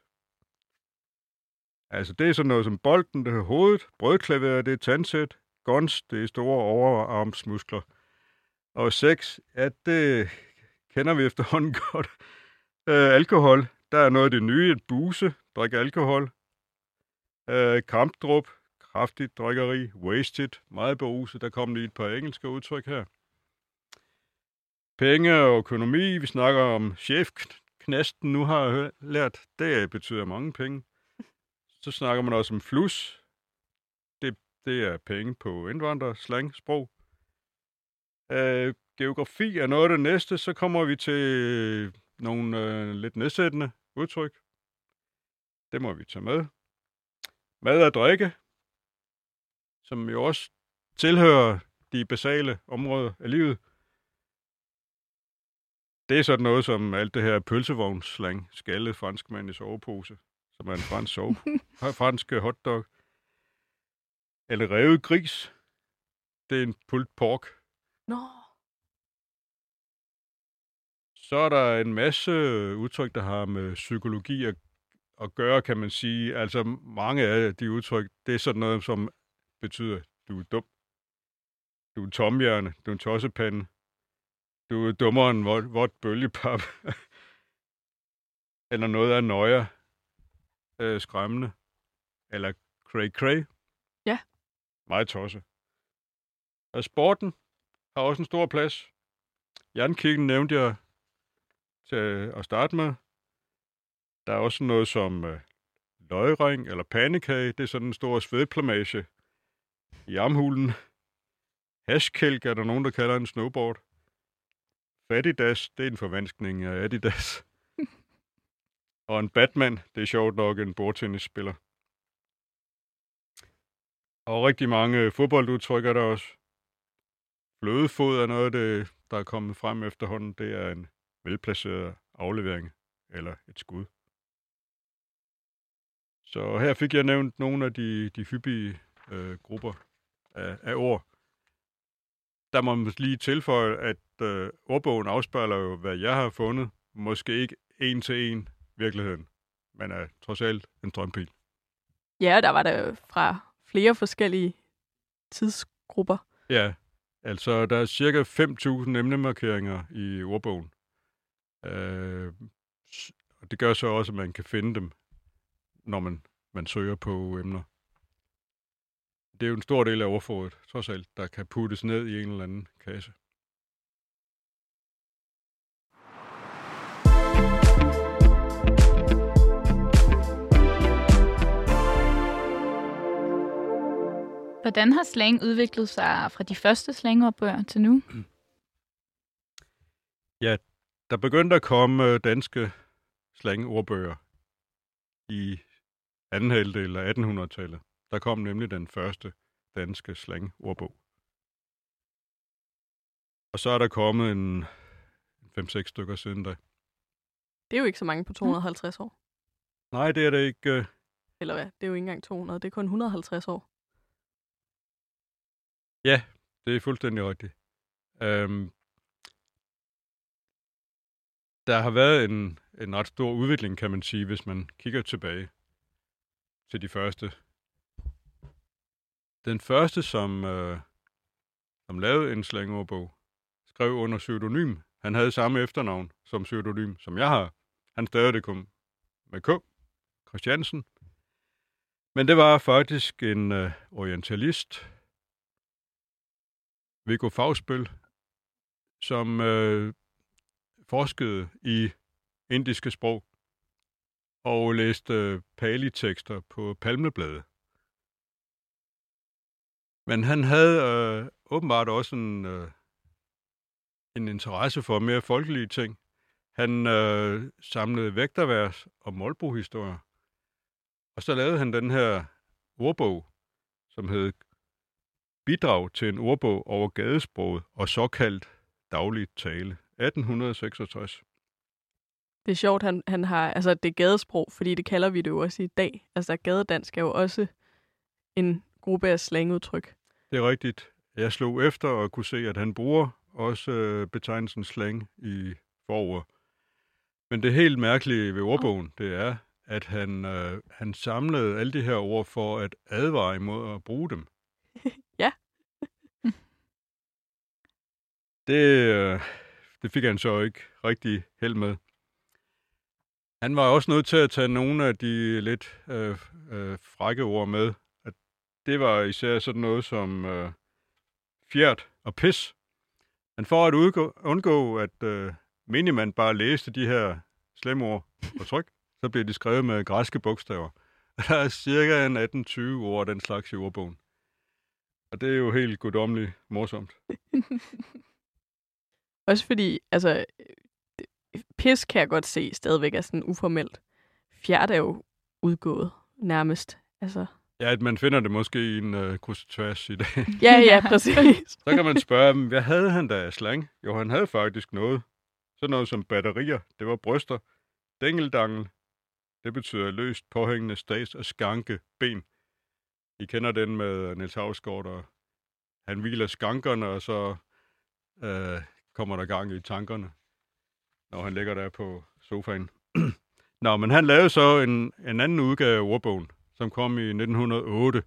Altså det er sådan noget som bolden, det er hovedet, brødklaveret, det er tandsæt, guns, det er store overarmsmuskler. Og sex, ja, det kender vi efterhånden godt. Øh, alkohol, der er noget af det nye, et buse, drikke alkohol. Øh, kampdrup, kraftigt drikkeri, wasted, meget beruset. Der kom lige et par engelske udtryk her. Penge og økonomi, vi snakker om chefknasten, nu har jeg lært, det betyder mange penge. Så snakker man også om flus. Det, det er penge på indvandrer, slang, sprog. Øh, geografi er noget af det næste, så kommer vi til nogle øh, lidt nedsættende udtryk. Det må vi tage med. Mad og drikke, som jo også tilhører de basale områder af livet. Det er sådan noget som alt det her pølsevognsslang, skaldet franskmand i sovepose, som er en fransk sove, fransk hotdog. Eller revet gris. Det er en pulled pork. Nå. Så er der en masse udtryk, der har med psykologi at, at gøre, kan man sige. Altså mange af de udtryk, det er sådan noget, som betyder, du er dum. Du er tomhjerne, du er en tossepande. Du er dummere end vort, vort bølgepap. Eller noget af nøjer øh, skræmmende. Eller cray cray. Ja. Meget tosse. Og sporten har også en stor plads. Jernkirken nævnte jeg til at starte med. Der er også noget som øh, løgring eller pandekage. Det er sådan en stor svedplamage i armhulen. Hashkælk er der nogen, der kalder en snowboard. Fadidas, det er en forvanskning af Adidas. Og en Batman, det er sjovt nok en bordtennisspiller. Og rigtig mange fodboldudtryk er der også. Flødefod er noget af det, der er kommet frem efterhånden. Det er en velplaceret aflevering eller et skud. Så her fik jeg nævnt nogle af de, de hyppige øh, grupper af, af ord. Der må man lige tilføje, at øh, ordbogen afspejler jo, hvad jeg har fundet. Måske ikke en til en virkeligheden, men er trods alt en drømpil. Ja, der var der fra flere forskellige tidsgrupper. Ja, altså der er cirka 5.000 emnemarkeringer i ordbogen. Øh, og det gør så også, at man kan finde dem, når man, man søger på emner. Det er jo en stor del af ordforrådet, trods alt, der kan puttes ned i en eller anden kasse. Hvordan har slang udviklet sig fra de første slangordbøger til nu? Ja, der begyndte at komme øh, danske slangordbøger i anden halvdel af 1800-tallet. Der kom nemlig den første danske slangordbog. Og så er der kommet en 5-6 stykker siden da. Det er jo ikke så mange på 250 år. Nej, det er det ikke. øh. Eller hvad? Det er jo ikke engang 200. Det er kun 150 år. Ja, Det er fuldstændig rigtigt. Øhm, der har været en, en ret stor udvikling, kan man sige, hvis man kigger tilbage til de første. Den første, som, øh, som lavede en slangordbog, skrev under pseudonym. Han havde samme efternavn som pseudonym, som jeg har. Han stavede det kun med K. Christiansen. Men det var faktisk en øh, orientalist, Viggo Fagspøl, som øh, forskede i indiske sprog og læste øh, palitekster pali-tekster på palmeblade. Men han havde øh, åbenbart også en, øh, en interesse for mere folkelige ting. Han øh, samlede vægtervers og målbrugshistorier. Og så lavede han den her ordbog, som hed Bidrag til en ordbog over gadesproget og såkaldt dagligt tale. 1866. Det er sjovt, han, han har, altså det gadesprog, fordi det kalder vi det jo også i dag. Altså gadedansk er jo også en gruppe af slangudtryk. Det er rigtigt. Jeg slog efter og kunne se, at han bruger også øh, betegnelsen slang i forord. Men det helt mærkelige ved ordbogen, det er, at han, øh, han samlede alle de her ord for at advare imod at bruge dem. Ja. det, øh, det fik han så ikke rigtig held med. Han var også nødt til at tage nogle af de lidt øh, øh, frække ord med. At det var især sådan noget som øh, fjert og pis. Men for at udgå, undgå, at øh, Miniman bare læste de her slemme ord på tryk, så blev de skrevet med græske bogstaver. Der er cirka en 18-20 ord af den slags i ordbogen. Og det er jo helt guddommeligt morsomt. Også fordi, altså, øh, pis kan jeg godt se stadigvæk er sådan uformelt. Fjert er jo udgået nærmest. Altså, Ja, at man finder det måske i en øh, kryds og tværs i dag. ja, ja, præcis. Så kan man spørge dem, hvad havde han da af slang? Jo, han havde faktisk noget. Sådan noget som batterier, det var bryster. Dingeldangel, det betyder løst påhængende stats og skanke ben. I kender den med øh, Niels Havsgaard, og han hviler skankerne, og så øh, kommer der gang i tankerne. når han ligger der på sofaen. Nå, men han lavede så en, en anden udgave af ordbogen, som kom i 1908.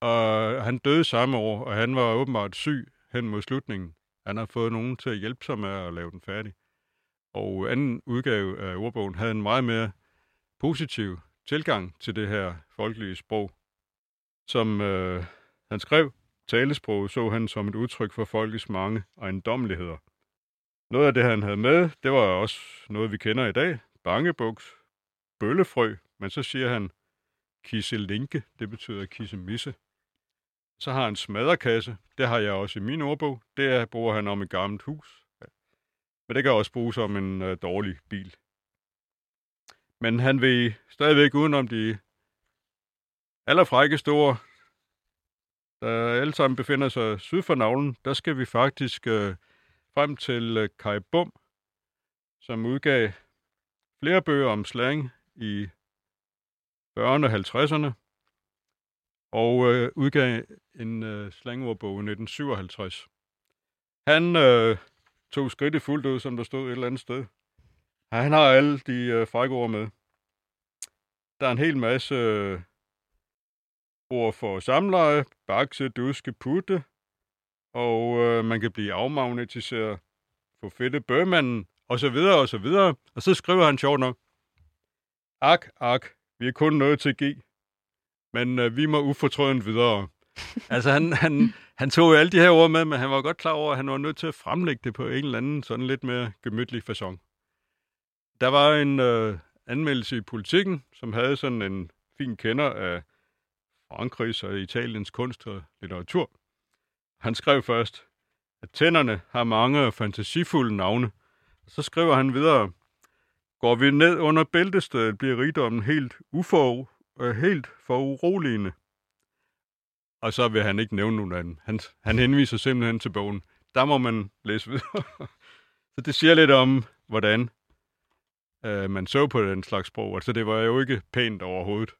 Og han døde samme år, og han var åbenbart syg hen mod slutningen. Han har fået nogen til at hjælpe sig med at lave den færdig. Og anden udgave af ordbogen havde en meget mere positiv tilgang til det her folkelige sprog. Som øh, han skrev, talesprog så han som et udtryk for folkets mange ejendommeligheder. Noget af det, han havde med, det var også noget, vi kender i dag. Bangebuks, bøllefrø, men så siger han kisselinke, det betyder kissemisse. Så har han smadderkasse, det har jeg også i min ordbog. Det bruger han om et gammelt hus. Men det kan også bruges om en øh, dårlig bil. Men han vil stadigvæk udenom de allerfrække store, der alle sammen befinder sig syd for navlen, der skal vi faktisk øh, frem til øh, Kai Bum, som udgav flere bøger om slang i 40'erne og 50'erne, og øh, udgav en øh, slangordbog i 1957. Han øh, tog skridtet fuldt ud, som der stod et eller andet sted. Han har alle de øh, frække ord med. Der er en hel masse øh, ord for samleje, bakse, duske, putte, og øh, man kan blive afmagnetiseret, få fedte bøgmanden, og så videre, og så videre. Og så skriver han sjovt nok, ak, ak, vi er kun nået til G, men øh, vi må ufortrødent videre. altså han, han, han tog jo alle de her ord med, men han var godt klar over, at han var nødt til at fremlægge det på en eller anden sådan lidt mere gemytlig façon. Der var en øh, anmeldelse i politikken, som havde sådan en fin kender af Frankrigs og Italiens kunst og litteratur. Han skrev først, at tænderne har mange fantasifulde navne. Og så skriver han videre, går vi ned under bæltestedet, bliver rigdommen helt, ufor, øh, helt for uroligende. Og så vil han ikke nævne nogen af dem. Han, han henviser simpelthen til bogen. Der må man læse videre. så det siger lidt om, hvordan øh, man så på den slags sprog. Altså det var jo ikke pænt overhovedet.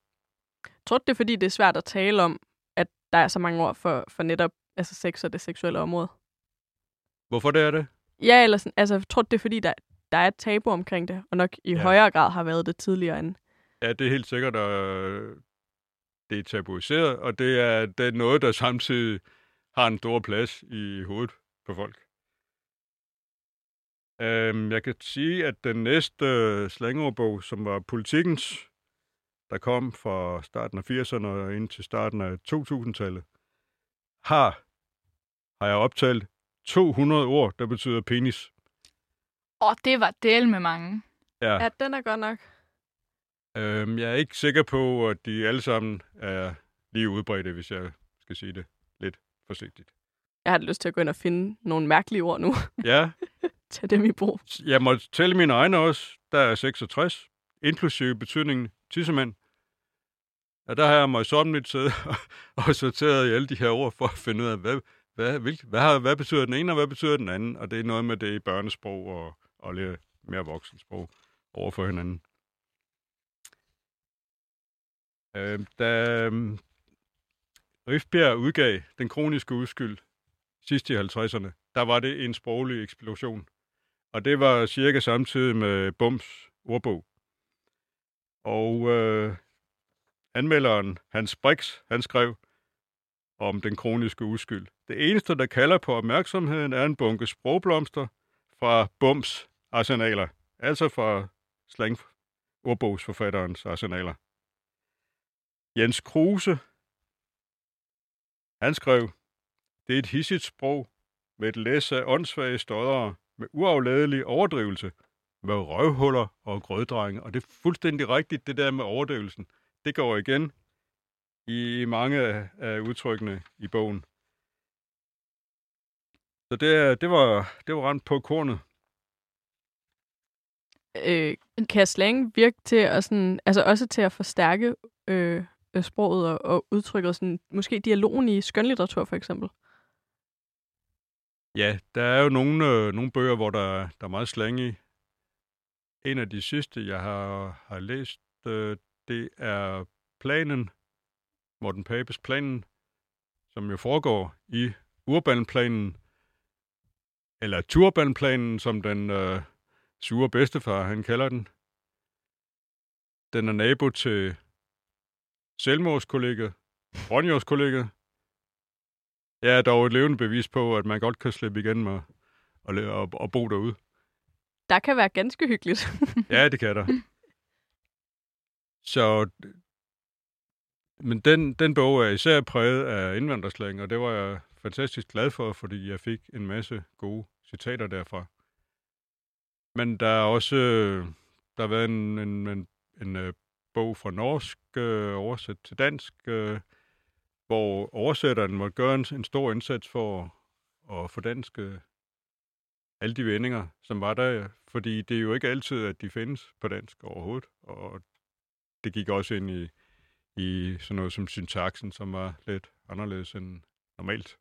Tror det er, fordi det er svært at tale om, at der er så mange ord for, for netop altså sex og det seksuelle område. Hvorfor det er det? Ja, eller sådan, altså, tror det er, fordi der, der er et tabu omkring det, og nok i ja. højere grad har været det tidligere end. Ja, det er helt sikkert, at det er tabuiseret, og det er, det er noget, der samtidig har en stor plads i hovedet på folk. Um, jeg kan sige, at den næste uh, slangordbog, som var politikens, der kom fra starten af 80'erne og ind til starten af 2000-tallet, har, har jeg optalt 200 ord, der betyder penis. Åh, det var del med mange. Ja. ja, den er godt nok. Øhm, jeg er ikke sikker på, at de alle sammen er lige udbredte, hvis jeg skal sige det lidt forsigtigt. Jeg har lyst til at gå ind og finde nogle mærkelige ord nu. Ja. Tag dem i brug. Jeg må tælle mine egne også. Der er 66, inklusive betydningen tissemand. Ja, der har jeg møjsommeligt siddet og sorteret i alle de her ord for at finde ud af, hvad, hvad, hvad, hvad, hvad betyder den ene, og hvad betyder den anden? Og det er noget med det i børnesprog og, og lidt mere voksensprog over for hinanden. Øh, da øh, Rifbjerg udgav Den kroniske udskyld sidst i 50'erne, der var det en sproglig eksplosion. Og det var cirka samtidig med Bums ordbog. Og øh, anmelderen Hans Brix, han skrev om den kroniske uskyld. Det eneste, der kalder på opmærksomheden, er en bunke sprogblomster fra Bums arsenaler, altså fra slang ordbogsforfatterens arsenaler. Jens Kruse, han skrev, det er et hissigt sprog med et læs af åndssvage stodere med uafladelig overdrivelse, med røvhuller og grøddrenge. Og det er fuldstændig rigtigt, det der med overdrivelsen. Det går igen i mange af udtrykkene i bogen. Så det, det, var, det var rent på kornet. Øh, kan slang virke til at sådan, altså også til at forstærke øh, sproget og, og udtrykket, sådan, måske dialogen i skønlitteratur for eksempel? Ja, der er jo nogle, øh, nogle bøger, hvor der, der er meget slang i. En af de sidste, jeg har, har læst, øh, det er Planen, Morten Papes Planen, som jo foregår i Urbanplanen, eller Turbanplanen, som den øh, sure bedstefar, han kalder den. Den er nabo til Selmors kollega, Ronjos kollega. Jeg er dog et levende bevis på, at man godt kan slippe igen med at, at, at bo derude. Der kan være ganske hyggeligt. Ja, det kan der. Så, men den, den bog er især præget af indvandrerslang, og det var jeg fantastisk glad for, fordi jeg fik en masse gode citater derfra. Men der er også der har været en, en, en, en, øh, bog fra norsk øh, oversat til dansk, øh, hvor oversætteren måtte gøre en, en stor indsats for at få dansk øh, alle de vendinger, som var der, fordi det er jo ikke altid, at de findes på dansk overhovedet, og det gik også ind i, i sådan noget som syntaksen, som var lidt anderledes end normalt.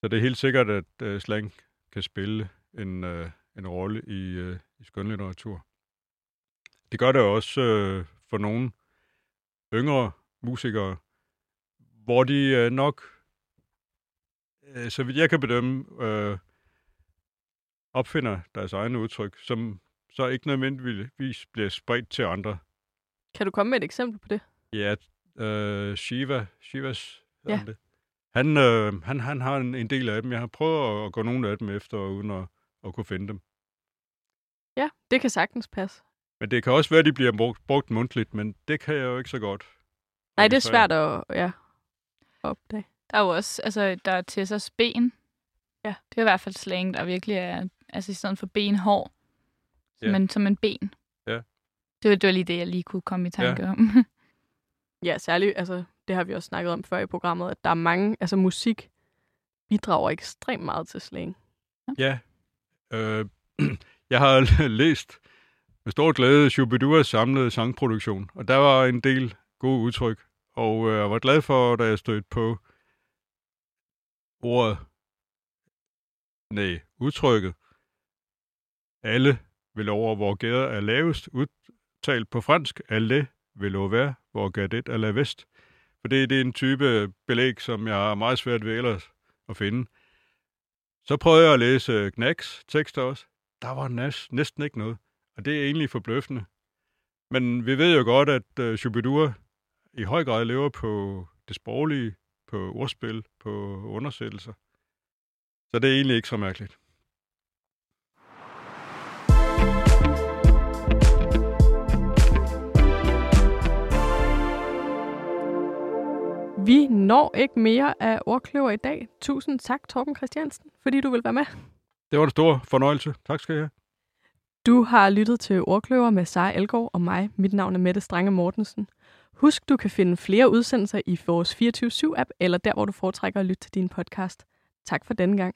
Så det er helt sikkert, at uh, slang kan spille en, uh, en rolle i, uh, i skønlitteratur. Det gør det også uh, for nogle yngre musikere, hvor de uh, nok, uh, så vidt jeg kan bedømme, uh, opfinder deres egne udtryk, som så ikke nødvendigvis bliver spredt til andre. Kan du komme med et eksempel på det? Ja, uh, Shiva, Shivas ja. han det. Han, øh, han, han har en, en del af dem. Jeg har prøvet at gå nogle af dem efter, uden at, at kunne finde dem. Ja, det kan sagtens passe. Men det kan også være, at de bliver brugt, brugt mundtligt, men det kan jeg jo ikke så godt. Nej, det er svært at ja, opdage. Der er jo også, altså, der er Tessers ben. Ja. Det er i hvert fald slang, der virkelig er, altså i stedet for ben, hår, ja. men som en ben. Ja. Det var, det var lige det, jeg lige kunne komme i tanke ja. om. ja, særligt, altså, det har vi også snakket om før i programmet, at der er mange, altså musik bidrager ekstremt meget til slang. Ja. Øh, jeg har læst med stor glæde Shubiduas samlede sangproduktion, og der var en del gode udtryk, og øh, jeg var glad for, da jeg stødte på ordet, nej, udtrykket, alle vil over, hvor gader er lavest, udtalt på fransk, alle vil over, hvor gadet er lavest. For det, det er en type belæg, som jeg har meget svært ved ellers at finde. Så prøvede jeg at læse Knacks tekster også. Der var næsten, næsten ikke noget. Og det er egentlig forbløffende. Men vi ved jo godt, at uh, i høj grad lever på det sproglige, på ordspil, på undersættelser. Så det er egentlig ikke så mærkeligt. Vi når ikke mere af ordkløver i dag. Tusind tak, Torben Christiansen, fordi du vil være med. Det var en stor fornøjelse. Tak skal I have. Du har lyttet til Ordkløver med Sara Elgaard og mig. Mit navn er Mette Strange Mortensen. Husk, du kan finde flere udsendelser i vores 24-7-app, eller der, hvor du foretrækker at lytte til din podcast. Tak for denne gang.